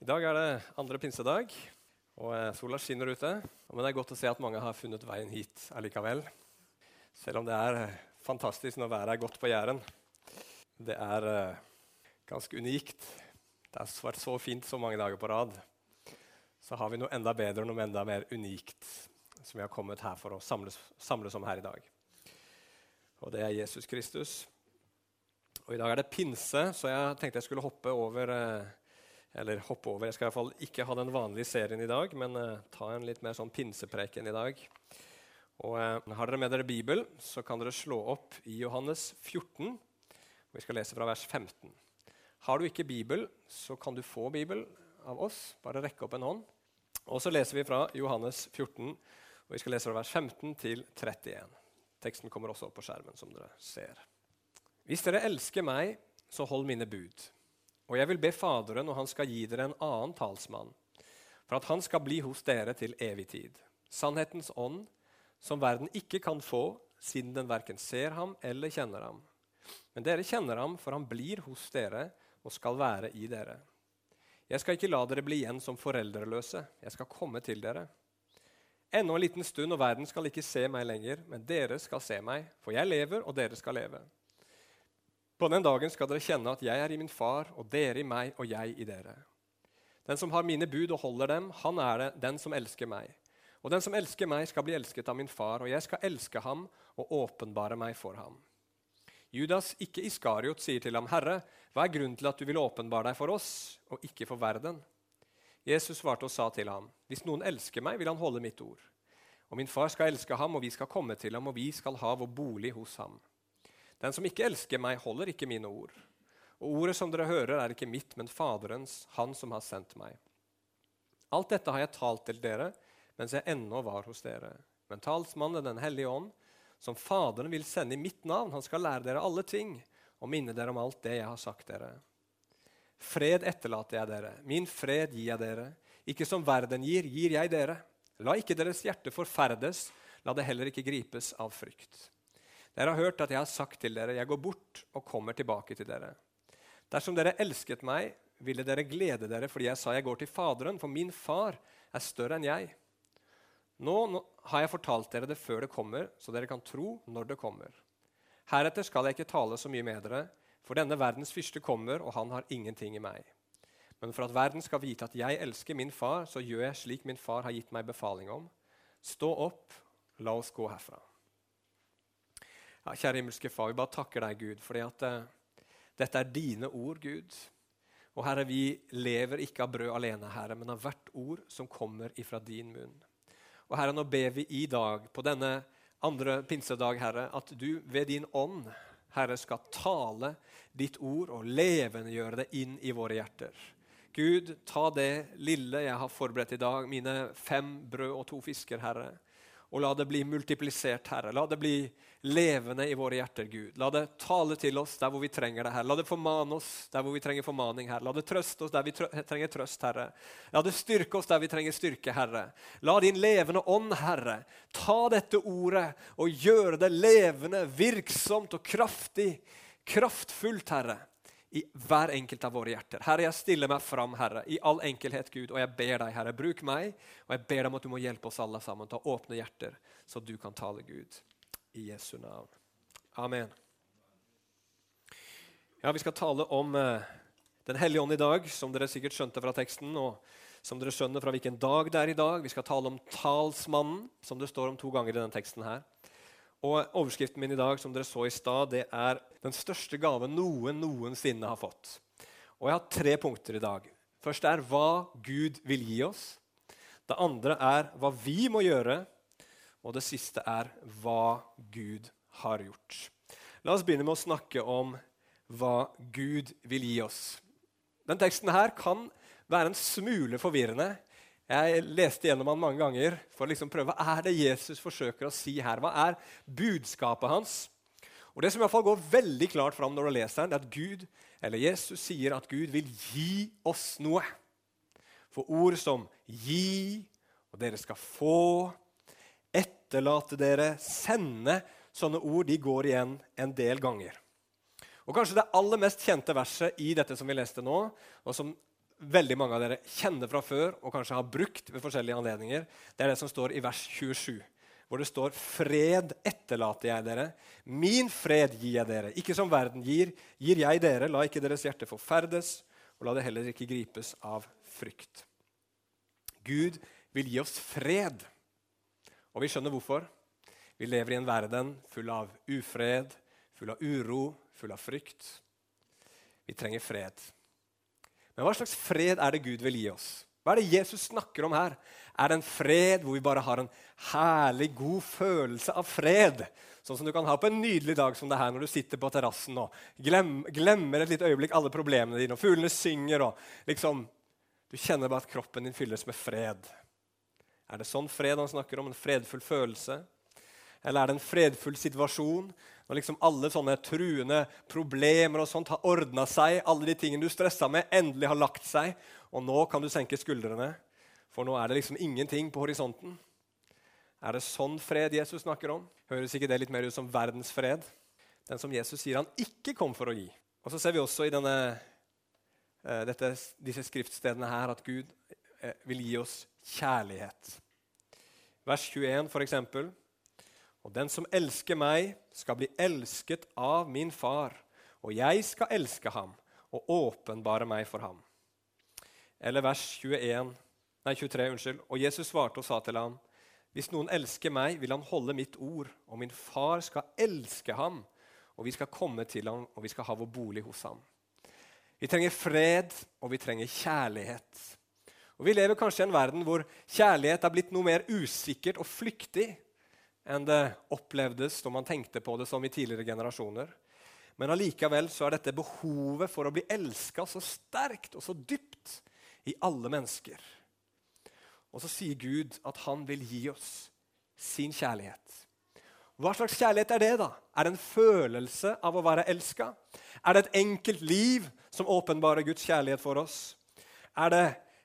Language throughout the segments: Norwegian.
I dag er det andre pinsedag, og eh, sola skinner ute. Men det er godt å se at mange har funnet veien hit allikevel. Selv om det er eh, fantastisk når været er godt på Jæren. Det er eh, ganske unikt. Det har vært så fint så mange dager på rad. Så har vi noe enda bedre og noe enda mer unikt som vi har kommet her for å samles, samles om her i dag. Og det er Jesus Kristus. Og I dag er det pinse, så jeg tenkte jeg skulle hoppe over eller hoppe over. Jeg skal i hvert fall ikke ha den vanlige serien i dag, men uh, ta en litt mer sånn pinsepreken i dag. Og uh, Har dere med dere Bibel, så kan dere slå opp i Johannes 14. og Vi skal lese fra vers 15. Har du ikke Bibel, så kan du få Bibel av oss. Bare rekke opp en hånd. Og så leser vi fra Johannes 14, og vi skal lese fra vers 15 til 31. Teksten kommer også opp på skjermen, som dere ser. Hvis dere elsker meg, så hold mine bud. Og jeg vil be Faderen, og han skal gi dere en annen talsmann, for at han skal bli hos dere til evig tid. Sannhetens ånd, som verden ikke kan få, siden den verken ser ham eller kjenner ham. Men dere kjenner ham, for han blir hos dere og skal være i dere. Jeg skal ikke la dere bli igjen som foreldreløse. Jeg skal komme til dere. Ennå en liten stund, og verden skal ikke se meg lenger, men dere skal se meg, for jeg lever, og dere skal leve. På den dagen skal dere kjenne at jeg er i min far, og dere i meg, og jeg i dere. Den som har mine bud og holder dem, han er det, den som elsker meg. Og den som elsker meg, skal bli elsket av min far, og jeg skal elske ham og åpenbare meg for ham. Judas, ikke Iskariot, sier til ham, 'Herre, hva er grunnen til at du vil åpenbare deg for oss, og ikke for verden?' Jesus svarte og sa til ham, 'Hvis noen elsker meg, vil han holde mitt ord.' Og min far skal elske ham, og vi skal komme til ham, og vi skal ha vår bolig hos ham. Den som ikke elsker meg, holder ikke mine ord. Og ordet som dere hører, er ikke mitt, men Faderens, Han som har sendt meg. Alt dette har jeg talt til dere mens jeg ennå var hos dere. Men talsmannen, Den hellige ånd, som Faderen vil sende i mitt navn, han skal lære dere alle ting og minne dere om alt det jeg har sagt dere. Fred etterlater jeg dere, min fred gir jeg dere. Ikke som verden gir, gir jeg dere. La ikke deres hjerte forferdes, la det heller ikke gripes av frykt. Dere har hørt at jeg har sagt til dere, jeg går bort og kommer tilbake til dere. Dersom dere elsket meg, ville dere glede dere fordi jeg sa jeg går til Faderen, for min far er større enn jeg. Nå, nå har jeg fortalt dere det før det kommer, så dere kan tro når det kommer. Heretter skal jeg ikke tale så mye med dere, for denne verdens fyrste kommer, og han har ingenting i meg. Men for at verden skal vite at jeg elsker min far, så gjør jeg slik min far har gitt meg befaling om. Stå opp, la oss gå herfra. Ja, kjære himmelske Far, vi bare takker deg, Gud, fordi at uh, dette er dine ord, Gud. Og Herre, vi lever ikke av brød alene, Herre, men av hvert ord som kommer ifra din munn. Og Herre, nå ber vi i dag, på denne andre pinsedag, Herre, at du ved din ånd, Herre, skal tale ditt ord og levendegjøre det inn i våre hjerter. Gud, ta det lille jeg har forberedt i dag, mine fem brød og to fisker, Herre. Og la det bli multiplisert, Herre. La det bli levende i våre hjerter, Gud. La det tale til oss der hvor vi trenger det, Herre. La det formane oss der hvor vi trenger formaning, Herre. La det trøste oss der vi trenger trøst, Herre. La det styrke oss der vi trenger styrke, Herre. La din levende ånd, Herre, ta dette ordet og gjøre det levende, virksomt og kraftig, kraftfullt, Herre i hver enkelt av våre hjerter. Herre, jeg stiller meg fram, Herre, i all enkelhet, Gud, og jeg ber deg, Herre, bruk meg, og jeg ber deg om at du må hjelpe oss alle sammen til å åpne hjerter, så du kan tale, Gud. I Jesu navn. Amen. Ja, Vi skal tale om uh, Den hellige ånd i dag, som dere sikkert skjønte fra teksten. og som dere skjønner fra hvilken dag det er i dag. Vi skal tale om talsmannen, som det står om to ganger i denne teksten. her. Og Overskriften min i dag som dere så i stad, det er 'Den største gave noen noensinne har fått'. Og Jeg har tre punkter i dag. Først er hva Gud vil gi oss. Det andre er hva vi må gjøre. Og det siste er hva Gud har gjort. La oss begynne med å snakke om hva Gud vil gi oss. Den teksten her kan være en smule forvirrende. Jeg leste gjennom han mange ganger for å liksom prøve hva er det Jesus forsøker å si her. Hva er budskapet hans? Og Det som i hvert fall går veldig klart fram når du leser den, er at Gud, eller Jesus sier at Gud vil gi oss noe. For ord som 'gi', og 'dere skal få', 'etterlate dere', 'sende', sånne ord de går igjen en del ganger. Og Kanskje det aller mest kjente verset i dette som vi leste nå, og som veldig mange av dere kjenner fra før og kanskje har brukt ved forskjellige anledninger. Det er det som står i vers 27, hvor det står 'Fred etterlater jeg dere, min fred gir jeg dere'. Ikke som verden gir, gir jeg dere. La ikke deres hjerte forferdes, og la det heller ikke gripes av frykt. Gud vil gi oss fred, og vi skjønner hvorfor. Vi lever i en verden full av ufred, full av uro, full av frykt. Vi trenger fred. Men hva slags fred er det Gud vil gi oss? Hva er det Jesus snakker om her? Er det en fred hvor vi bare har en herlig, god følelse av fred? Sånn som du kan ha på en nydelig dag som det her når du sitter på terrassen og glem, glemmer et lite øyeblikk alle problemene dine, og fuglene synger og liksom Du kjenner bare at kroppen din fylles med fred. Er det sånn fred han snakker om? En fredfull følelse? Eller er det en fredfull situasjon når liksom alle sånne truende problemer og sånt har ordna seg, alle de tingene du stressa med, endelig har lagt seg, og nå kan du senke skuldrene, for nå er det liksom ingenting på horisonten. Er det sånn fred Jesus snakker om? Høres ikke det litt mer ut som verdens fred? Den som Jesus sier han ikke kom for å gi. Og så ser vi også i denne, uh, dette, disse skriftstedene her at Gud uh, vil gi oss kjærlighet. Vers 21, for eksempel. Og den som elsker meg, skal bli elsket av min far, og jeg skal elske ham og åpenbare meg for ham. Eller vers 21, nei, 23. unnskyld. Og Jesus svarte og sa til ham, hvis noen elsker meg, vil han holde mitt ord, og min far skal elske ham, og vi skal komme til ham, og vi skal ha vår bolig hos ham. Vi trenger fred, og vi trenger kjærlighet. Og Vi lever kanskje i en verden hvor kjærlighet er blitt noe mer usikkert og flyktig enn det opplevdes da man tenkte på det som i tidligere generasjoner. Men allikevel så er dette behovet for å bli elska så sterkt og så dypt i alle mennesker. Og så sier Gud at han vil gi oss sin kjærlighet. Hva slags kjærlighet er det? da? Er det en følelse av å være elska? Er det et enkelt liv som åpenbarer Guds kjærlighet for oss? Er det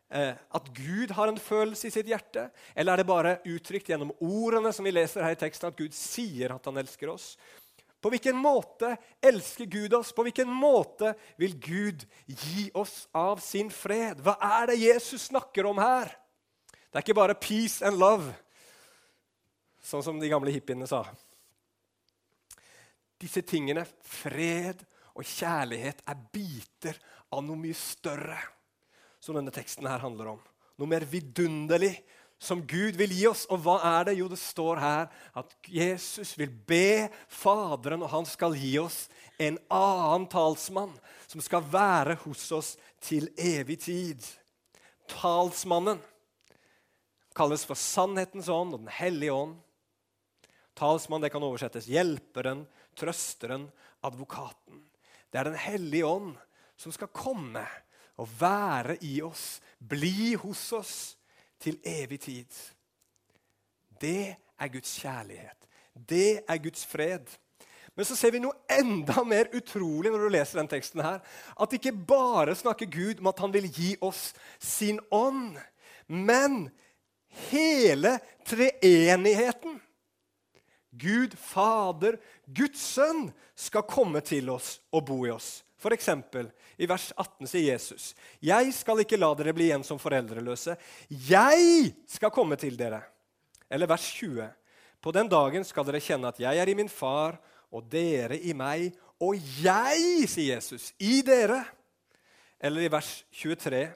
at Gud har en følelse i sitt hjerte? Eller er det bare uttrykt gjennom ordene som vi leser her i teksten, at Gud sier at han elsker oss? På hvilken måte elsker Gud oss? På hvilken måte vil Gud gi oss av sin fred? Hva er det Jesus snakker om her? Det er ikke bare 'peace and love', sånn som de gamle hippiene sa. Disse tingene, fred og kjærlighet, er biter av noe mye større som denne teksten her handler om. Noe mer vidunderlig som Gud vil gi oss. Og hva er det? Jo, det står her at Jesus vil be Faderen, og han skal gi oss en annen talsmann som skal være hos oss til evig tid. Talsmannen kalles for Sannhetens ånd og Den hellige ånd. Talsmann det kan oversettes hjelperen, trøsteren, advokaten. Det er Den hellige ånd som skal komme å være i oss, bli hos oss til evig tid. Det er Guds kjærlighet. Det er Guds fred. Men så ser vi noe enda mer utrolig når du leser den teksten. her, At ikke bare snakker Gud om at han vil gi oss sin ånd, men hele treenigheten. Gud Fader, Guds Sønn, skal komme til oss og bo i oss. For eksempel, I vers 18 sier Jesus, 'Jeg skal ikke la dere bli igjen som foreldreløse. Jeg skal komme til dere.' Eller vers 20. På den dagen skal dere kjenne at jeg er i min far, og dere i meg, og jeg, sier Jesus, i dere. Eller i vers 23.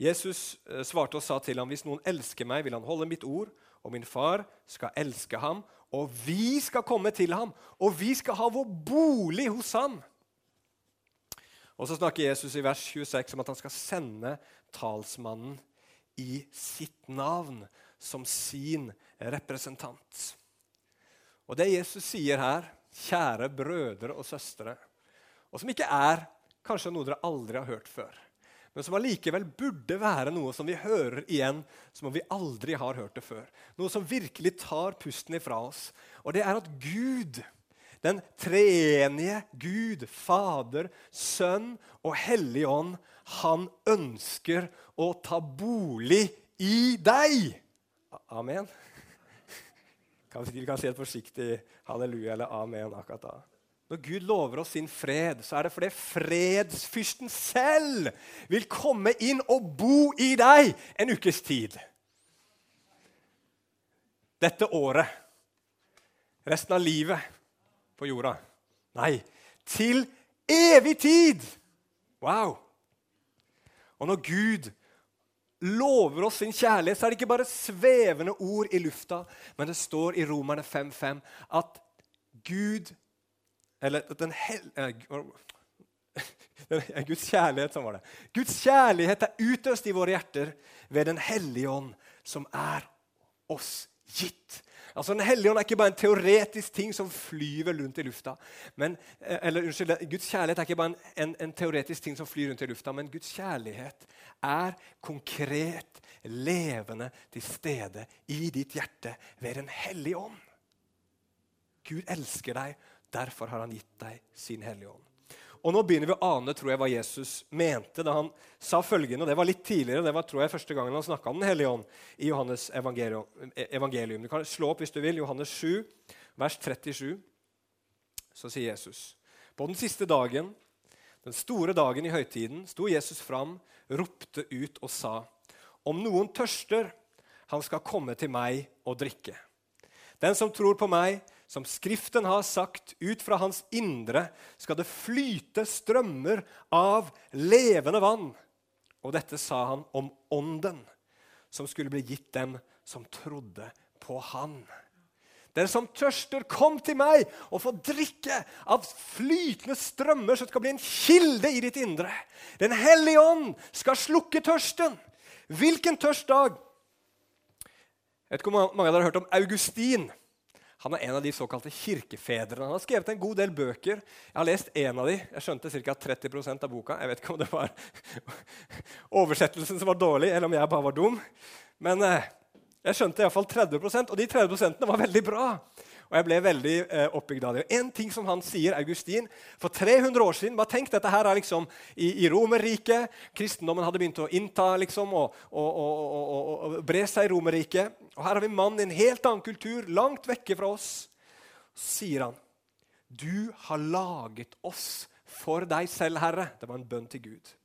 Jesus eh, svarte og sa til ham, hvis noen elsker meg, vil han holde mitt ord, og min far skal elske ham, og vi skal komme til ham, og vi skal ha vår bolig hos ham. Og så snakker Jesus i vers 26 om at han skal sende talsmannen i sitt navn som sin representant. Og det Jesus sier her, kjære brødre og søstre, og som ikke er kanskje noe dere aldri har hørt før, men som allikevel burde være noe som vi hører igjen som om vi aldri har hørt det før. Noe som virkelig tar pusten ifra oss. Og det er at Gud den treenige Gud, Fader, Sønn og Hellig Ånd, han ønsker å ta bolig i deg. Amen. Kanskje Vi kan si et forsiktig halleluja eller amen akkurat da. Når Gud lover oss sin fred, så er det fordi fredsfyrsten selv vil komme inn og bo i deg en ukes tid. Dette året. Resten av livet på jorda. Nei, til evig tid! Wow! Og når Gud lover oss sin kjærlighet, så er det ikke bare svevende ord i lufta, men det står i Romerne 5.5 at Gud Eller den hel... Guds kjærlighet, sånn var det. Guds kjærlighet er utøst i våre hjerter ved Den hellige ånd, som er oss gitt. Altså, Den hellige ånd er ikke bare en teoretisk ting som flyver rundt i lufta. Men, eh, eller, unnskyld, Guds kjærlighet er ikke bare en, en, en, teoretisk ting som flyr rundt i lufta, men Guds kjærlighet er konkret, levende til stede i ditt hjerte ved Den hellige ånd. Gud elsker deg, derfor har han gitt deg sin hellige ånd. Og nå begynner vi å ane tror jeg, hva Jesus mente da han sa følgende. og Det var litt tidligere, det var tror jeg, første gangen han snakka om Den hellige ånd i Johannes evangelium. Du kan slå opp hvis du vil, Johannes 7, vers 37. Så sier Jesus På den siste dagen, den store dagen i høytiden, sto Jesus fram, ropte ut og sa:" Om noen tørster, han skal komme til meg og drikke. Den som tror på meg, som Skriften har sagt, ut fra hans indre skal det flyte strømmer av levende vann. Og dette sa han om ånden, som skulle bli gitt dem som trodde på han. Den som tørster, kom til meg og få drikke av flytende strømmer som skal bli en kilde i ditt indre. Den hellige ånd skal slukke tørsten. Hvilken tørst dag? Jeg vet ikke om mange av dere har hørt om Augustin. Han er en av de såkalte kirkefedrene. Han har skrevet en god del bøker. Jeg har lest en av de. Jeg skjønte ca. 30% av boka. Jeg vet ikke om det var oversettelsen som var dårlig, eller om jeg bare var dum. Men eh, jeg skjønte iallfall 30% og de 30 var veldig bra. Og jeg ble veldig eh, oppbygd av det. En ting som han sier, Augustin For 300 år siden bare tenk dette her er liksom i, i Romerriket. Kristendommen hadde begynt å innta liksom, og, og, og, og, bre seg i Romerriket. Og her har vi mannen i en helt annen kultur, langt vekke fra oss. Sier han, 'Du har laget oss for deg selv, Herre.' Det var en bønn til Gud.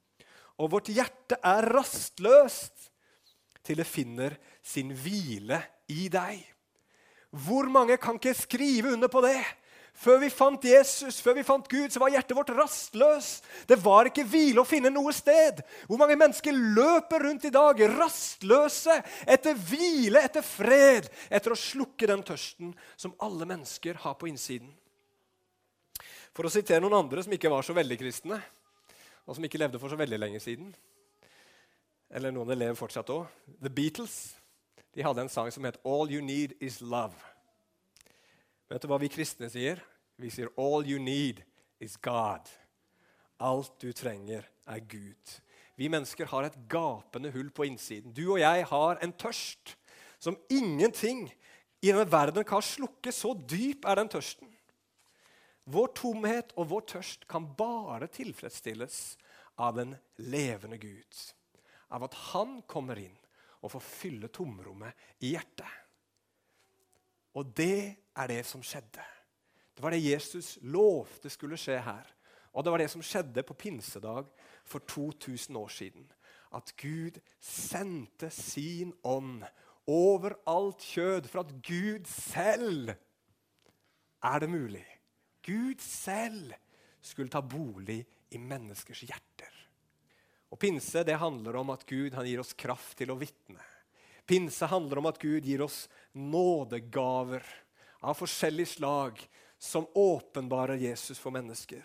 Og vårt hjerte er rastløst til det finner sin hvile i deg. Hvor mange kan ikke skrive under på det? Før vi fant Jesus, før vi fant Gud, så var hjertet vårt rastløst. Det var ikke hvile å finne noe sted. Hvor mange mennesker løper rundt i dag rastløse etter hvile, etter fred, etter å slukke den tørsten som alle mennesker har på innsiden? For å sitere noen andre som ikke var så veldig kristne, og som ikke levde for så veldig lenge siden Eller noen lever fortsatt òg. The Beatles de hadde en sang som het 'All You Need Is Love'. Vet du hva vi kristne sier? Vi sier 'All you need is God'. Alt du trenger, er Gud. Vi mennesker har et gapende hull på innsiden. Du og jeg har en tørst som ingenting i denne verden kan slukke. Så dyp er den tørsten. Vår tomhet og vår tørst kan bare tilfredsstilles av den levende Gud. Av at Han kommer inn og få fylle tomrommet i hjertet. Og det er det som skjedde. Det var det Jesus lovte skulle skje her. Og det var det som skjedde på pinsedag for 2000 år siden. At Gud sendte sin ånd over alt kjød, for at Gud selv Er det mulig? Gud selv skulle ta bolig i menneskers hjerter. Og Pinse det handler om at Gud gir oss kraft til å vitne. Pinse handler om at Gud gir oss nådegaver av forskjellig slag som åpenbarer Jesus for mennesker.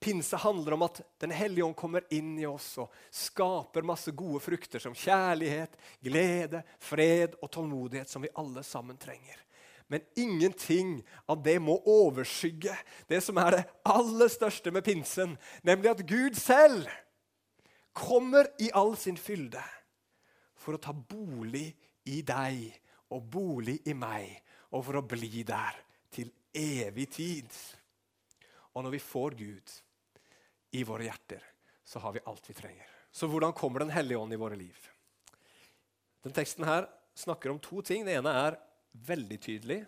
Pinse handler om at Den hellige ånd kommer inn i oss og skaper masse gode frukter som kjærlighet, glede, fred og tålmodighet, som vi alle sammen trenger. Men ingenting av det må overskygge det som er det aller største med pinsen, nemlig at Gud selv kommer i all sin fylde for å ta bolig i deg og bolig i meg, og for å bli der til evig tid. Og når vi får Gud i våre hjerter, så har vi alt vi trenger. Så hvordan kommer Den hellige ånd i våre liv? Den teksten her snakker om to ting. Det ene er veldig tydelig.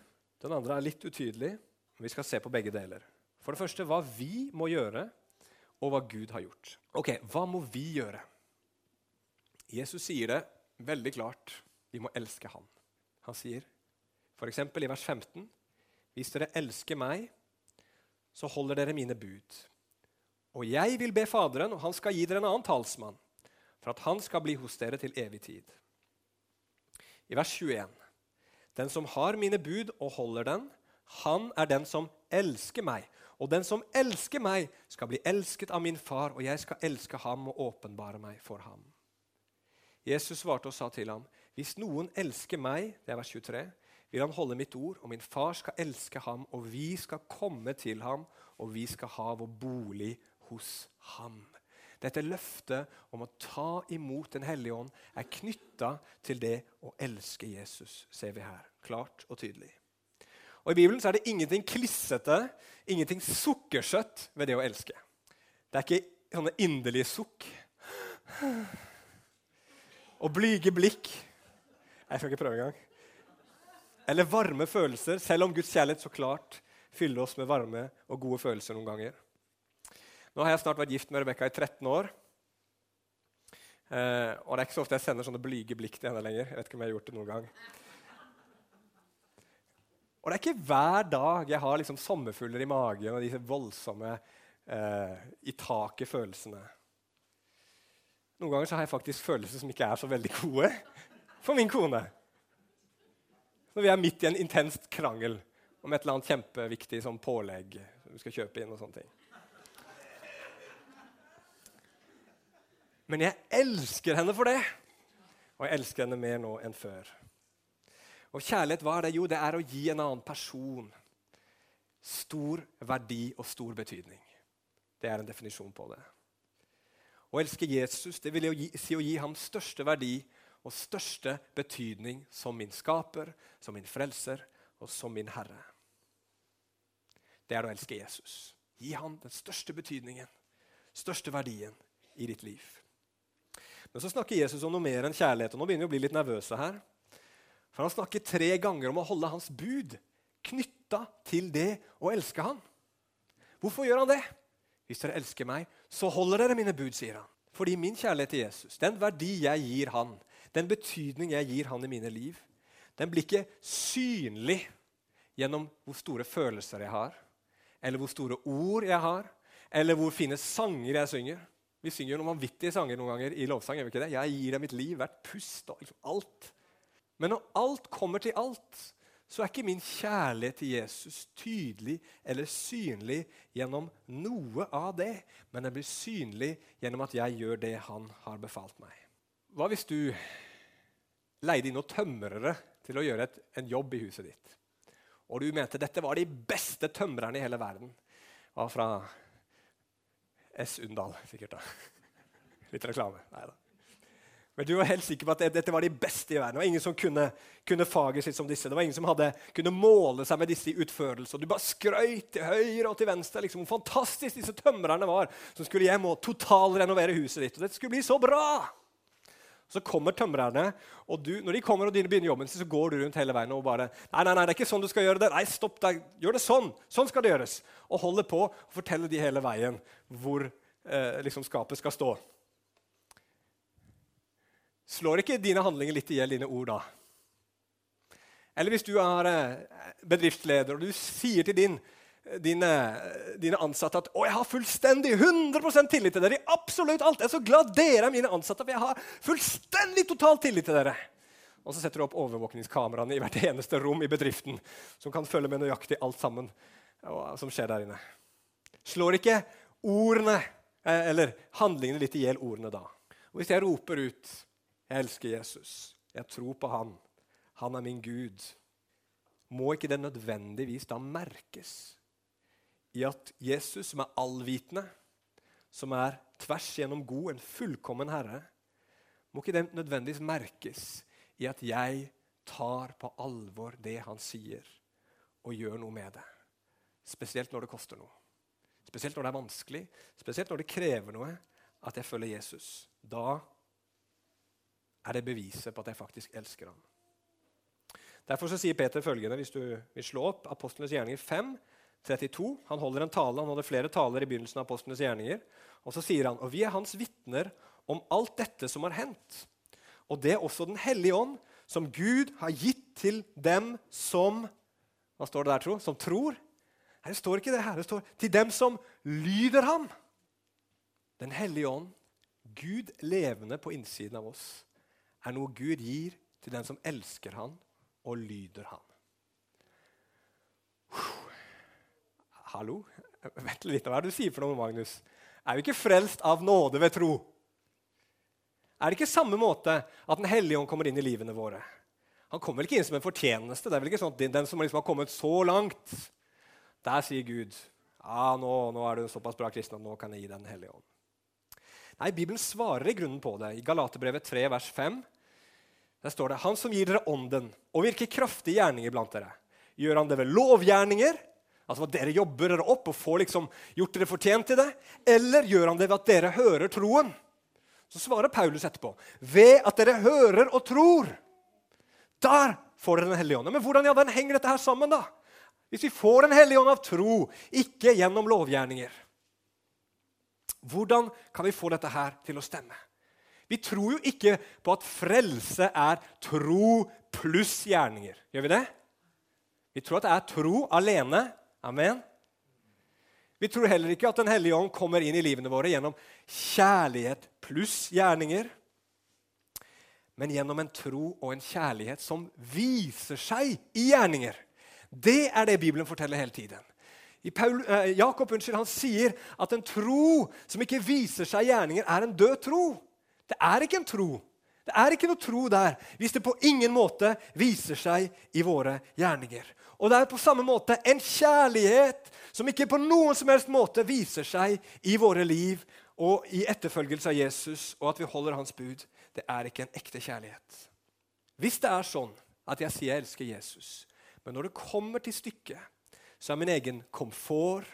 Den andre er litt utydelig. Vi skal se på begge deler. For det første hva vi må gjøre, og hva Gud har gjort. Ok, Hva må vi gjøre? Jesus sier det veldig klart. Vi må elske Han. Han sier f.eks. i vers 15.: Hvis dere elsker meg, så holder dere mine bud. Og jeg vil be Faderen, og han skal gi dere en annen talsmann, for at han skal bli hos dere til evig tid. I vers 21.: Den som har mine bud og holder den, han er den som elsker meg. Og den som elsker meg, skal bli elsket av min far, og jeg skal elske ham og åpenbare meg for ham. Jesus svarte og sa til ham, hvis noen elsker meg, det er vers 23, vil han holde mitt ord, og min far skal elske ham, og vi skal komme til ham, og vi skal ha vår bolig hos ham. Dette løftet om å ta imot Den hellige ånd er knytta til det å elske Jesus, ser vi her. Klart og tydelig. Og I Bibelen er det ingenting klissete, ingenting sukkersøtt ved det å elske. Det er ikke sånne inderlige sukk og blyge blikk. Jeg skal ikke prøve engang. Eller varme følelser, selv om Guds kjærlighet så klart fyller oss med varme og gode følelser noen ganger. Nå har jeg snart vært gift med Rebekka i 13 år. Eh, og det er ikke så ofte jeg sender sånne blyge blikk til henne lenger. Jeg vet ikke om jeg har gjort det noen gang. Og det er ikke hver dag jeg har liksom sommerfugler i magen og disse voldsomme eh, i taket-følelsene. Noen ganger har jeg faktisk følelser som ikke er så veldig gode for min kone. Når vi er midt i en intenst krangel om et eller annet kjempeviktig som pålegg vi skal kjøpe inn. og sånne ting. Men jeg elsker henne for det. Og jeg elsker henne mer nå enn før. Og kjærlighet, hva er det? Jo, det er å gi en annen person stor verdi og stor betydning. Det er en definisjon på det. Å elske Jesus det vil jo si å gi ham største verdi og største betydning som min skaper, som min frelser og som min herre. Det er å elske Jesus. Gi ham den største betydningen, største verdien i ditt liv. Men så snakker Jesus om noe mer enn kjærlighet. og Nå begynner vi å bli litt nervøse her. For Han snakker tre ganger om å holde hans bud knytta til det å elske han. Hvorfor gjør han det? Hvis dere elsker meg, så holder dere mine bud, sier han. Fordi min kjærlighet til Jesus, den verdi jeg gir han, den betydning jeg gir han i mine liv, den blir ikke synlig gjennom hvor store følelser jeg har, eller hvor store ord jeg har, eller hvor fine sanger jeg synger. Vi synger noen vanvittige sanger noen ganger i lovsang. gjør vi ikke det? Jeg gir deg mitt liv, hvert pust og liksom alt. Men når alt kommer til alt, så er ikke min kjærlighet til Jesus tydelig eller synlig gjennom noe av det, men den blir synlig gjennom at jeg gjør det han har befalt meg. Hva hvis du leide inn noen tømrere til å gjøre et, en jobb i huset ditt? Og du mente dette var de beste tømrerne i hele verden. Var fra S. Undal, sikkert. da. Litt reklame. Nei da. Men du var helt sikker på at dette var de beste i verden. Det var ingen som kunne, kunne faget sitt som disse. Det var ingen som hadde, kunne måle seg med disse i utførelse. Og du bare skrøyt til høyre og til venstre liksom, hvor fantastisk disse tømrerne var som skulle hjem og totalrenovere huset ditt. Og dette skulle bli så bra! Så kommer tømrerne, og du, når de kommer og begynner jobben sin, så går du rundt hele veien og bare Nei, nei, nei, det er ikke sånn du skal gjøre det. Nei, stopp deg. Gjør det sånn. Sånn skal det gjøres. Og holder på og forteller de hele veien hvor eh, liksom skapet skal stå. Slår ikke dine handlinger litt i hjel dine ord da? Eller hvis du er eh, bedriftsleder og du sier til din dine, dine, ansatte at å, jeg har fullstendig 100% tillit til dere i absolutt alt. Jeg er så glad dere er mine ansatte, for jeg har fullstendig total tillit til dere. Og så setter du opp overvåkningskameraene i hvert eneste rom i bedriften som kan følge med nøyaktig alt sammen som skjer der inne. Slår ikke ordene eh, eller handlingene litt i hjel ordene da? Og Hvis jeg roper ut 'Jeg elsker Jesus. Jeg tror på Han. Han er min Gud.' Må ikke det nødvendigvis da merkes i at Jesus, som er allvitende, som er tvers gjennom god, en fullkommen Herre, må ikke det nødvendigvis merkes i at jeg tar på alvor det han sier, og gjør noe med det. Spesielt når det koster noe. Spesielt når det er vanskelig, spesielt når det krever noe at jeg følger Jesus. Da er det beviset på at jeg faktisk elsker ham. Derfor sier Peter følgende, hvis du vil slå opp Apostlenes gjerninger 5, 32. Han holder en tale, han hadde flere taler i begynnelsen av apostlenes gjerninger. Og så sier han og vi er hans vitner om alt dette som har hendt. Og det er også Den hellige ånd, som Gud har gitt til dem som Hva står det der, tro? Som tror? Her står ikke det her. Det står 'til dem som lyder ham'. Den hellige ånd, Gud levende på innsiden av oss, er noe Gud gir til den som elsker han og lyder han. Hallo? Vent litt, Hva er det du sier for noe, Magnus? Er vi ikke frelst av nåde ved tro? Er det ikke samme måte at Den hellige ånd kommer inn i livene våre? Han kommer vel ikke inn som en fortjeneste. Det er vel ikke sånn at Den som liksom har kommet så langt, der sier Gud ja, nå, nå er du en såpass bra kristen at nå kan jeg gi deg Den hellige ånd. Nei, Bibelen svarer i grunnen på det. I Galaterbrevet 3, vers 5 der står det Han som gir dere ånden og virker kraftige gjerninger blant dere. Gjør han det ved lovgjerninger Altså at dere jobber dere opp og får liksom gjort dere fortjent til det? Eller gjør han det ved at dere hører troen? Så svarer Paulus etterpå. Ved at dere hører og tror. Der får dere Den hellige ånd. Men hvordan ja, den henger dette her sammen, da? Hvis vi får Den hellige ånd av tro, ikke gjennom lovgjerninger. Hvordan kan vi få dette her til å stemme? Vi tror jo ikke på at frelse er tro pluss gjerninger. Gjør vi det? Vi tror at det er tro alene Amen. Vi tror heller ikke at Den hellige ånd kommer inn i livene våre gjennom kjærlighet pluss gjerninger, men gjennom en tro og en kjærlighet som viser seg i gjerninger. Det er det Bibelen forteller hele tiden. Paul, eh, Jakob unnskyld, han sier at en tro som ikke viser seg i gjerninger, er en død tro. Det er ikke en tro. Det er ikke noe tro der hvis det på ingen måte viser seg i våre gjerninger. Og det er på samme måte en kjærlighet som ikke på noen som helst måte viser seg i våre liv og i etterfølgelse av Jesus og at vi holder hans bud. Det er ikke en ekte kjærlighet. Hvis det er sånn at jeg sier jeg elsker Jesus, men når det kommer til stykket, så er min egen komfort,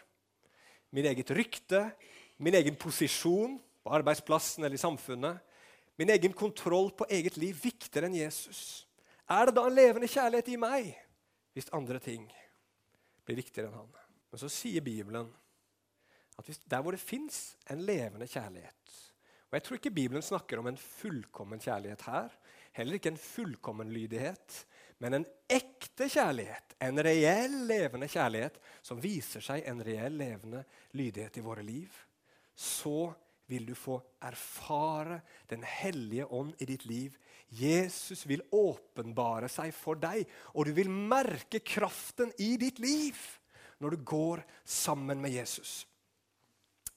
min eget rykte, min egen posisjon på arbeidsplassen eller i samfunnet, min egen kontroll på eget liv viktigere enn Jesus. Er det da en levende kjærlighet i meg? hvis andre ting blir viktigere enn han. Men så sier Bibelen at hvis, der hvor det fins en levende kjærlighet Og Jeg tror ikke Bibelen snakker om en fullkommen kjærlighet her. Heller ikke en fullkommen lydighet, men en ekte kjærlighet. En reell, levende kjærlighet som viser seg en reell, levende lydighet i våre liv. Så vil du få erfare Den hellige ånd i ditt liv Jesus vil åpenbare seg for deg, og du vil merke kraften i ditt liv når du går sammen med Jesus.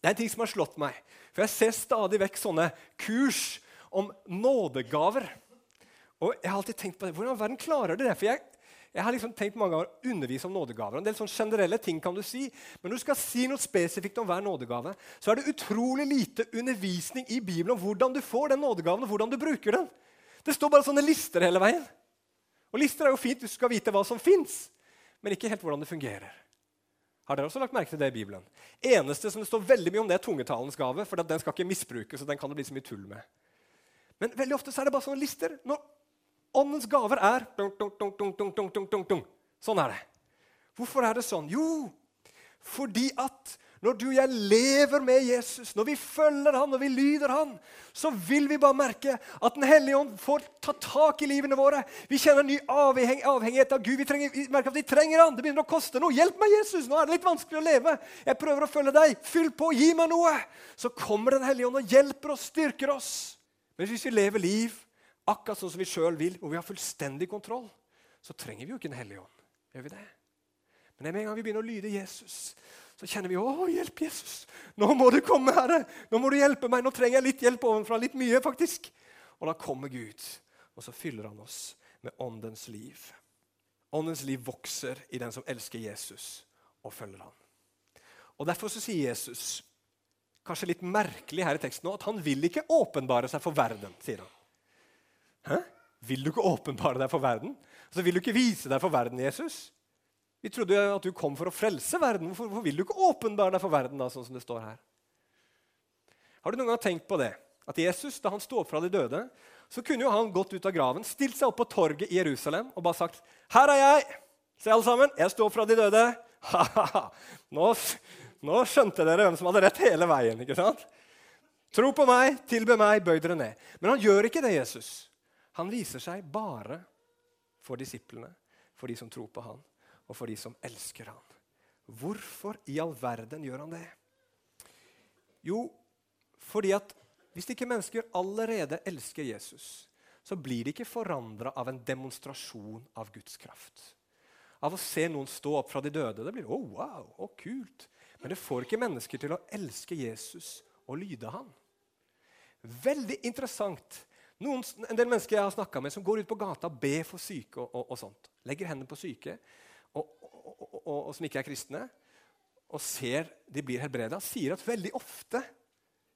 Det er en ting som har slått meg, for jeg ser stadig vekk sånne kurs om nådegaver. Og jeg har alltid tenkt på det. Hvordan verden klarer de det? For jeg, jeg har liksom tenkt mange ganger å undervise om nådegaver. En del sånn generelle ting kan du si, Men når du skal si noe spesifikt om hver nådegave, så er det utrolig lite undervisning i Bibelen om hvordan du får den nådegaven, og hvordan du bruker den. Det står bare sånne lister hele veien. Og Lister er jo fint du skal vite hva som fins, men ikke helt hvordan det fungerer. Har dere også lagt merke til det i Bibelen? Eneste som det står veldig mye om, det er tungetalens gave. For den skal ikke misbrukes, og den kan det bli så mye tull med. Men veldig ofte så er det bare sånne lister. Når åndens gaver er Sånn er det. Hvorfor er det sånn? Jo, fordi at når du og jeg lever med Jesus, når vi følger han, når vi lyder han, så vil vi bare merke at Den hellige ånd får ta tak i livene våre. Vi kjenner en ny avheng avhengighet av Gud. Vi, trenger, vi, merker at vi trenger han. Det begynner å koste noe. Hjelp meg, Jesus! Nå er det litt vanskelig å leve. Jeg prøver å følge deg. Fyll på, gi meg noe! Så kommer Den hellige ånd og hjelper oss, styrker oss. Men hvis vi lever liv akkurat sånn som vi sjøl vil, og vi har fullstendig kontroll, så trenger vi jo ikke Den hellige ånd. Gjør vi det? Men med en gang vi begynner å lyde Jesus, så kjenner vi å, hjelp, Jesus. Nå må du komme, Herre. Nå må du hjelpe meg. Nå trenger jeg litt hjelp ovenfra. Litt mye, faktisk. Og da kommer Gud, og så fyller han oss med åndens liv. Åndens liv vokser i den som elsker Jesus og følger ham. Og Derfor så sier Jesus, kanskje litt merkelig her i teksten, nå, at han vil ikke åpenbare seg for verden. sier han. Hæ? Vil du ikke åpenbare deg for verden? Altså, Vil du ikke vise deg for verden, Jesus? Vi trodde jo at du kom for å frelse verden. Hvorfor, hvorfor vil du ikke åpenbare deg for verden? da, sånn som det står her? Har du noen gang tenkt på det? At Jesus, da han sto opp fra de døde, så kunne jo han gått ut av graven, stilt seg opp på torget i Jerusalem og bare sagt Her er jeg! Se, alle sammen, jeg står opp fra de døde. «Ha, ha, nå, nå skjønte dere hvem som hadde rett hele veien. ikke sant? Tro på meg, tilbe meg, bøy dere ned. Men han gjør ikke det, Jesus. Han viser seg bare for disiplene, for de som tror på han, og for de som elsker han. Hvorfor i all verden gjør han det? Jo, fordi at hvis ikke mennesker allerede elsker Jesus, så blir de ikke forandra av en demonstrasjon av Guds kraft. Av å se noen stå opp fra de døde. Det blir oh, wow, oh, kult. Men det får ikke mennesker til å elske Jesus og lyde han. Veldig interessant. Noen, en del mennesker jeg har snakka med, som går ut på gata og ber for syke. og, og, og sånt. Legger hendene på syke, og, som ikke er kristne, og ser de blir helbreda, sier at veldig ofte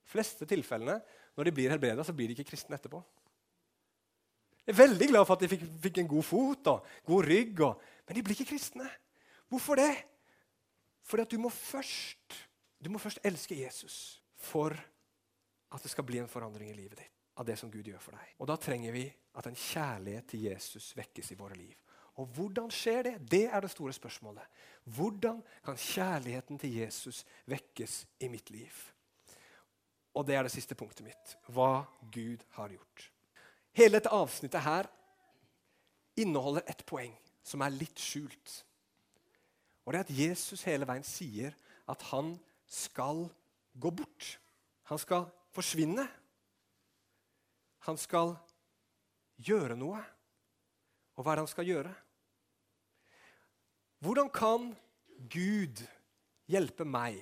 fleste tilfellene, når de blir helbreda, så blir de ikke kristne etterpå. Jeg er veldig glad for at de fikk, fikk en god fot og god rygg, og, men de blir ikke kristne. Hvorfor det? Fordi at du må først, du må først elske Jesus for at det skal bli en forandring i livet ditt av det som Gud gjør for deg. Og Da trenger vi at en kjærlighet til Jesus vekkes i våre liv. Og hvordan skjer det? Det er det store spørsmålet. Hvordan kan kjærligheten til Jesus vekkes i mitt liv? Og det er det siste punktet mitt. Hva Gud har gjort. Hele dette avsnittet her inneholder et poeng som er litt skjult. Og det er at Jesus hele veien sier at han skal gå bort. Han skal forsvinne. Han skal gjøre noe. Og hva er det han skal gjøre? Hvordan kan Gud hjelpe meg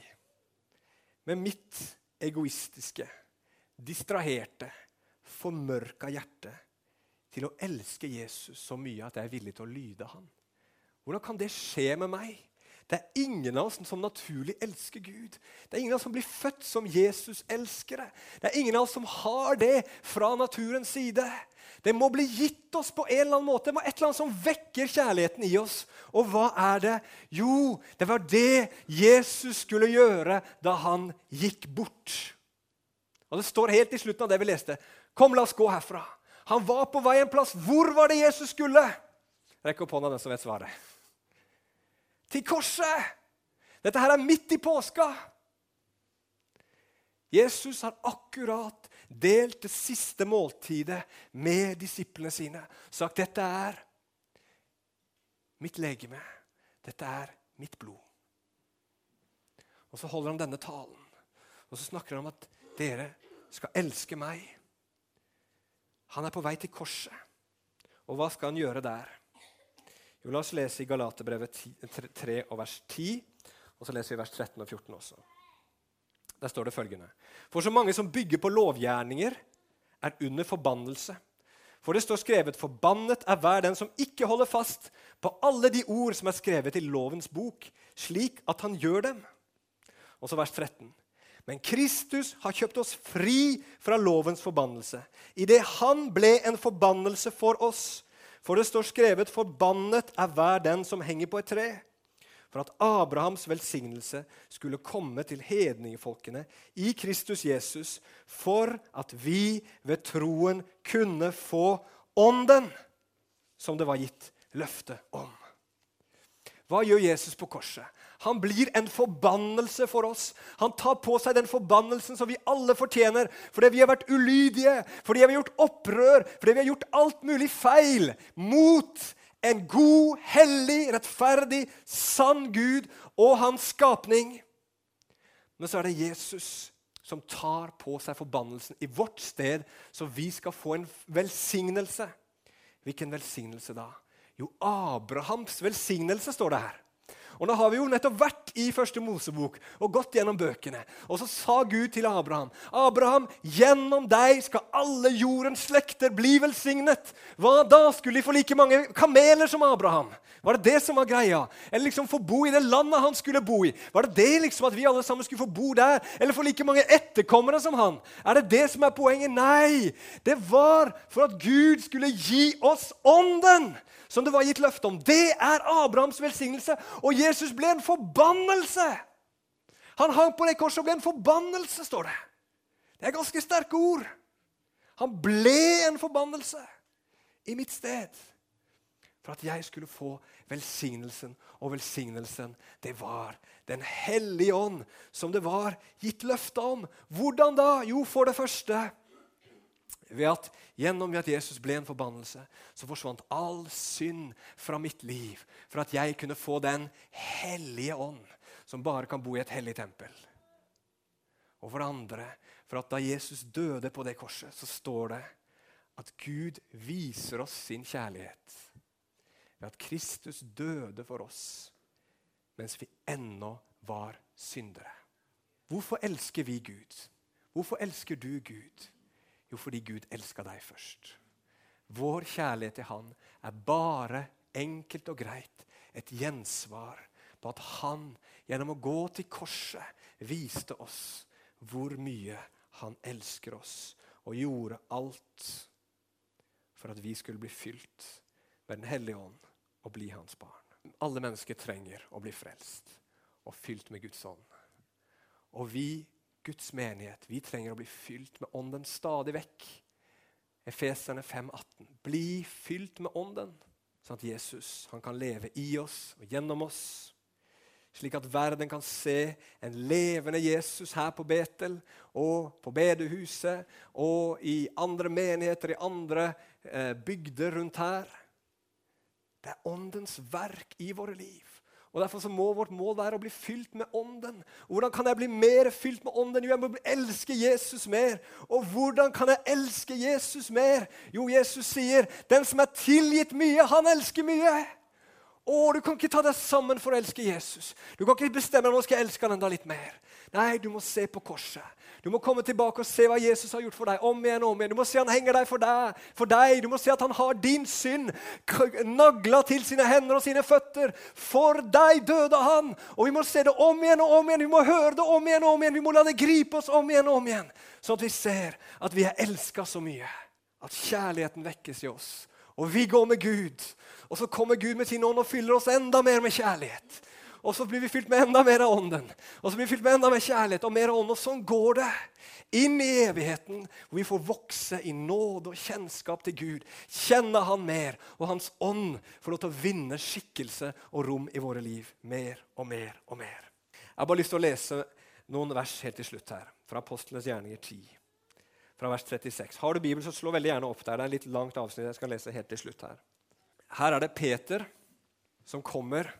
med mitt egoistiske, distraherte, formørka hjerte til å elske Jesus så mye at jeg er villig til å lyde han. Hvordan kan det skje med meg? Det er ingen av oss som naturlig elsker Gud. Det er ingen av oss som blir født som Jesus-elskere. Det er ingen av oss som har det fra naturens side. Det må bli gitt oss på en eller annen måte. Det må et eller annet som vekker kjærligheten i oss. Og hva er det? Jo, det var det Jesus skulle gjøre da han gikk bort. Og Det står helt i slutten av det vi leste. Kom, la oss gå herfra. Han var på vei en plass. Hvor var det Jesus skulle? Rekk opp hånda, den som vet svaret. Til korset! Dette her er midt i påska. Jesus har akkurat delt det siste måltidet med disiplene sine. Sagt dette er mitt legeme. Dette er mitt blod. Og Så holder han denne talen, og så snakker han om at dere skal elske meg. Han er på vei til korset. Og hva skal han gjøre der? Jo, la oss lese i Galaterbrevet 3 og vers 10, og så leser vi vers 13 og 14 også. Der står det følgende.: For så mange som bygger på lovgjerninger, er under forbannelse. For det står skrevet:" Forbannet er hver den som ikke holder fast på alle de ord som er skrevet i lovens bok, slik at han gjør dem. Og så vers 13. Men Kristus har kjøpt oss fri fra lovens forbannelse, idet han ble en forbannelse for oss. For det står skrevet:" Forbannet er hver den som henger på et tre. For at Abrahams velsignelse skulle komme til hedningefolkene i Kristus Jesus, for at vi ved troen kunne få ånden som det var gitt løfte om. Hva gjør Jesus på korset? Han blir en forbannelse for oss. Han tar på seg den forbannelsen som vi alle fortjener fordi vi har vært ulydige, fordi vi har gjort opprør, fordi vi har gjort alt mulig feil mot en god, hellig, rettferdig, sann Gud og hans skapning. Men så er det Jesus som tar på seg forbannelsen i vårt sted, så vi skal få en velsignelse. Hvilken velsignelse da? Jo, Abrahams velsignelse, står det her. Og Nå har vi jo nettopp vært i første Mosebok og gått gjennom bøkene. Og så sa Gud til Abraham, 'Abraham, gjennom deg skal alle jordens slekter bli velsignet.' Hva da? Skulle de få like mange kameler som Abraham? Var det det som var greia? Eller liksom få bo i det landet han skulle bo i? Var det det liksom at vi alle sammen skulle få bo der? Eller få like mange etterkommere som han? Er det det som er poenget? Nei! Det var for at Gud skulle gi oss ånden som det var gitt løfte om. Det er Abrahams velsignelse. Og Jesus ble en forbannelse. Han hang på det korset og ble en forbannelse, står det. Det er ganske sterke ord. Han ble en forbannelse i mitt sted. for at jeg skulle få velsignelsen. Og velsignelsen, det var Den hellige ånd, som det var gitt løfte om. Hvordan da? Jo, for det første ved at Gjennom at Jesus ble en forbannelse, så forsvant all synd fra mitt liv. For at jeg kunne få Den hellige ånd, som bare kan bo i et hellig tempel. Og for det andre, for at da Jesus døde på det korset, så står det at Gud viser oss sin kjærlighet ved at Kristus døde for oss mens vi ennå var syndere. Hvorfor elsker vi Gud? Hvorfor elsker du Gud? Jo, fordi Gud elska deg først. Vår kjærlighet til Han er bare enkelt og greit et gjensvar på at Han gjennom å gå til korset viste oss hvor mye Han elsker oss, og gjorde alt for at vi skulle bli fylt med Den hellige ånd og bli Hans barn. Alle mennesker trenger å bli frelst og fylt med Guds ånd. Og vi Guds menighet. Vi trenger å bli fylt med Ånden stadig vekk. Efeserne 5,18. Bli fylt med Ånden, sånn at Jesus kan leve i oss og gjennom oss. Slik at verden kan se en levende Jesus her på Betel og på bedehuset og i andre menigheter i andre eh, bygder rundt her. Det er Åndens verk i våre liv. Og Derfor så må vårt mål være å bli fylt med Ånden. Og Hvordan kan jeg bli mer fylt med Ånden? Jo, jeg må elske Jesus mer. Og hvordan kan jeg elske Jesus mer? Jo, Jesus sier, 'Den som er tilgitt mye, han elsker mye'. Å, Du kan ikke ta deg sammen for å elske Jesus. Du kan ikke bestemme nå skal jeg elske han enda litt mer. Nei, du må se på korset. Du må komme tilbake og se hva Jesus har gjort for deg. om igjen om igjen. Du må se han henger deg for deg. for deg. Du må se at han har din synd nagla til sine hender og sine føtter. For deg døde han! Og Vi må se det om igjen og om igjen. Vi må høre det om igjen og om igjen. Vi må la det gripe oss om igjen og om igjen. Sånn at vi ser at vi er elska så mye. At kjærligheten vekkes i oss. Og vi går med Gud. Og så kommer Gud med sin ånd og fyller oss enda mer med kjærlighet. Og så blir vi fylt med enda mer av ånden. Og så blir vi fylt med enda mer kjærlighet og mer av Ånden. Og sånn går det inn i evigheten, hvor vi får vokse i nåde og kjennskap til Gud. Kjenne Han mer, og Hans ånd får lov til å vinne skikkelse og rom i våre liv. Mer og mer og mer. Jeg har bare lyst til å lese noen vers helt til slutt her, fra Apostlenes gjerninger 10. Fra vers 36. Har du Bibelen, så slå veldig gjerne opp der. Det er en litt langt avsnitt jeg skal lese helt til slutt her. Her er det Peter som kommer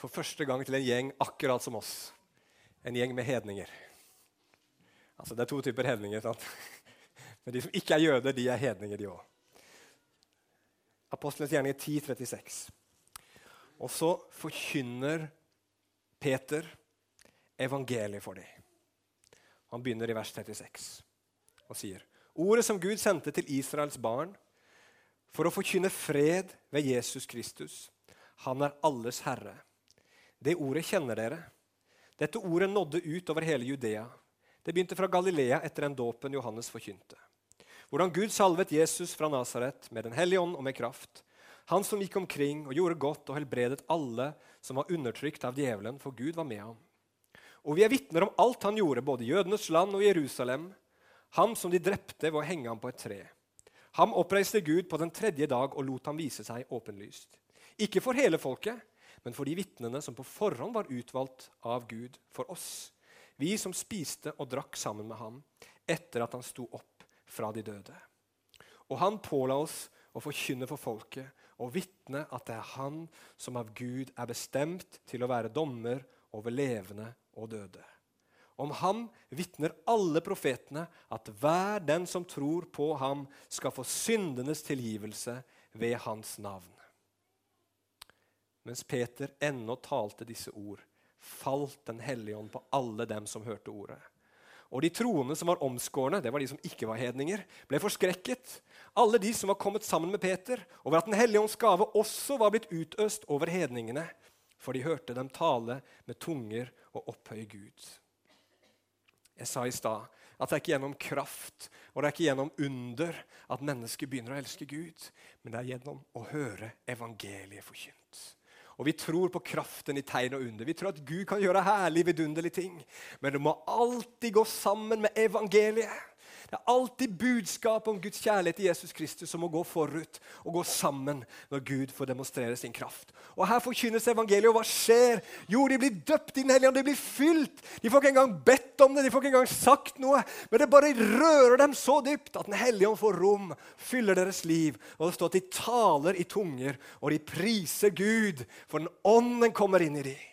for første gang til en gjeng akkurat som oss. En gjeng med hedninger. Altså, Det er to typer hedninger. sant? Men de som ikke er jøder, de er hedninger, de òg. Apostelens gjerning 10, 36. Og så forkynner Peter evangeliet for dem. Han begynner i vers 36 og sier Ordet som Gud sendte til Israels barn for å forkynne fred ved Jesus Kristus. Han er alles herre det ordet kjenner dere. Dette ordet nådde ut over hele Judea. Det begynte fra Galilea etter den dåpen Johannes forkynte. Hvordan Gud salvet Jesus fra Nasaret med Den hellige ånd og med kraft. Han som gikk omkring og gjorde godt og helbredet alle som var undertrykt av djevelen, for Gud var med ham. Og vi er vitner om alt han gjorde, både i jødenes land og Jerusalem. Ham som de drepte ved å henge ham på et tre. Ham oppreiste Gud på den tredje dag og lot ham vise seg åpenlyst. Ikke for hele folket, men for de vitnene som på forhånd var utvalgt av Gud for oss. Vi som spiste og drakk sammen med ham etter at han sto opp fra de døde. Og han påla oss å forkynne for folket og vitne at det er han som av Gud er bestemt til å være dommer over levende og døde. Om ham vitner alle profetene at hver den som tror på ham, skal få syndenes tilgivelse ved hans navn. Mens Peter ennå talte disse ord, falt Den hellige ånd på alle dem som hørte ordet. Og de troende som var omskårne, det var de som ikke var hedninger, ble forskrekket. Alle de som var kommet sammen med Peter, over at Den hellige ånds gave også var blitt utøst over hedningene, for de hørte dem tale med tunger og opphøye Gud. Jeg sa i stad at det er ikke gjennom kraft og det er ikke gjennom under at mennesker begynner å elske Gud, men det er gjennom å høre evangeliet forkynt. Og vi tror på kraften i tegn og under. Vi tror at Gud kan gjøre herlige, vidunderlige ting. Men det må alltid gå sammen med evangeliet. Det er alltid budskap om Guds kjærlighet til Jesus Kristus som må gå forut og gå sammen når Gud får demonstrere sin kraft. Og Her forkynnes evangeliet, og hva skjer? Jo, de blir døpt i Den hellige ånd, de blir fylt. De får ikke engang bedt om det, de får ikke engang sagt noe. Men det bare rører dem så dypt at Den hellige ånd får rom, fyller deres liv. Og det står at de taler i tunger, og de priser Gud, for den ånden kommer inn i dem.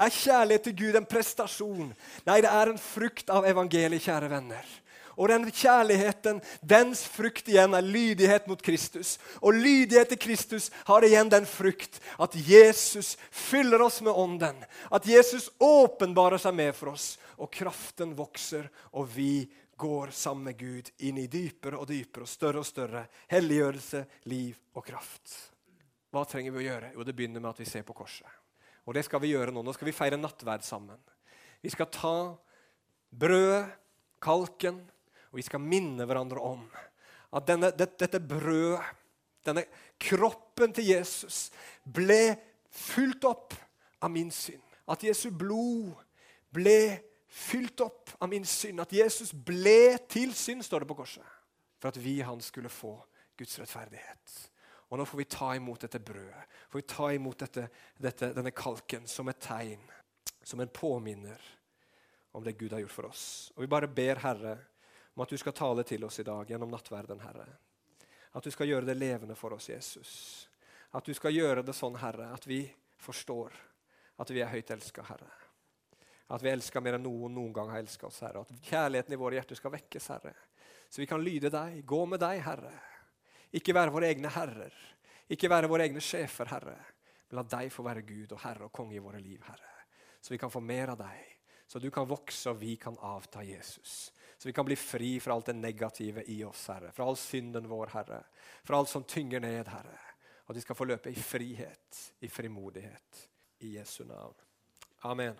Er kjærlighet til Gud en prestasjon? Nei, det er en frukt av evangeliet, kjære venner. Og den kjærligheten, dens frukt igjen, er lydighet mot Kristus. Og lydighet til Kristus har igjen den frukt at Jesus fyller oss med ånden. At Jesus åpenbarer seg med for oss, og kraften vokser, og vi går sammen med Gud inn i dypere og dypere og større og større helliggjørelse, liv og kraft. Hva trenger vi å gjøre? Jo, Det begynner med at vi ser på korset. Og det skal vi gjøre nå. Nå skal vi feire nattverd sammen. Vi skal ta brødet, kalken, og vi skal minne hverandre om at denne, dette, dette brødet, denne kroppen til Jesus, ble fylt opp av min synd. At Jesu blod ble fylt opp av min synd. At Jesus ble til synd, står det på korset. For at vi han skulle få Guds rettferdighet. Og nå får vi ta imot dette brødet, får vi ta imot dette, dette, denne kalken som et tegn, som en påminner om det Gud har gjort for oss. Og vi bare ber Herre om at du skal tale til oss i dag gjennom nattverden, Herre. At du skal gjøre det levende for oss, Jesus. At du skal gjøre det sånn, Herre, at vi forstår at vi er høyt elska, Herre. At vi elsker mer enn noen noen gang har elska oss, Herre. At kjærligheten i våre hjerter skal vekkes, Herre. Så vi kan lyde deg, gå med deg, Herre. Ikke være våre egne herrer. Ikke være våre egne sjefer, Herre. Men la deg få være Gud og Herre og konge i våre liv, Herre. Så vi kan få mer av deg. Så du kan vokse, og vi kan avta Jesus. Så vi kan bli fri fra alt det negative i oss, Herre. Fra all synden vår, Herre. Fra alt som tynger ned, Herre. At vi skal få løpe i frihet, i frimodighet. I Jesu navn. Amen.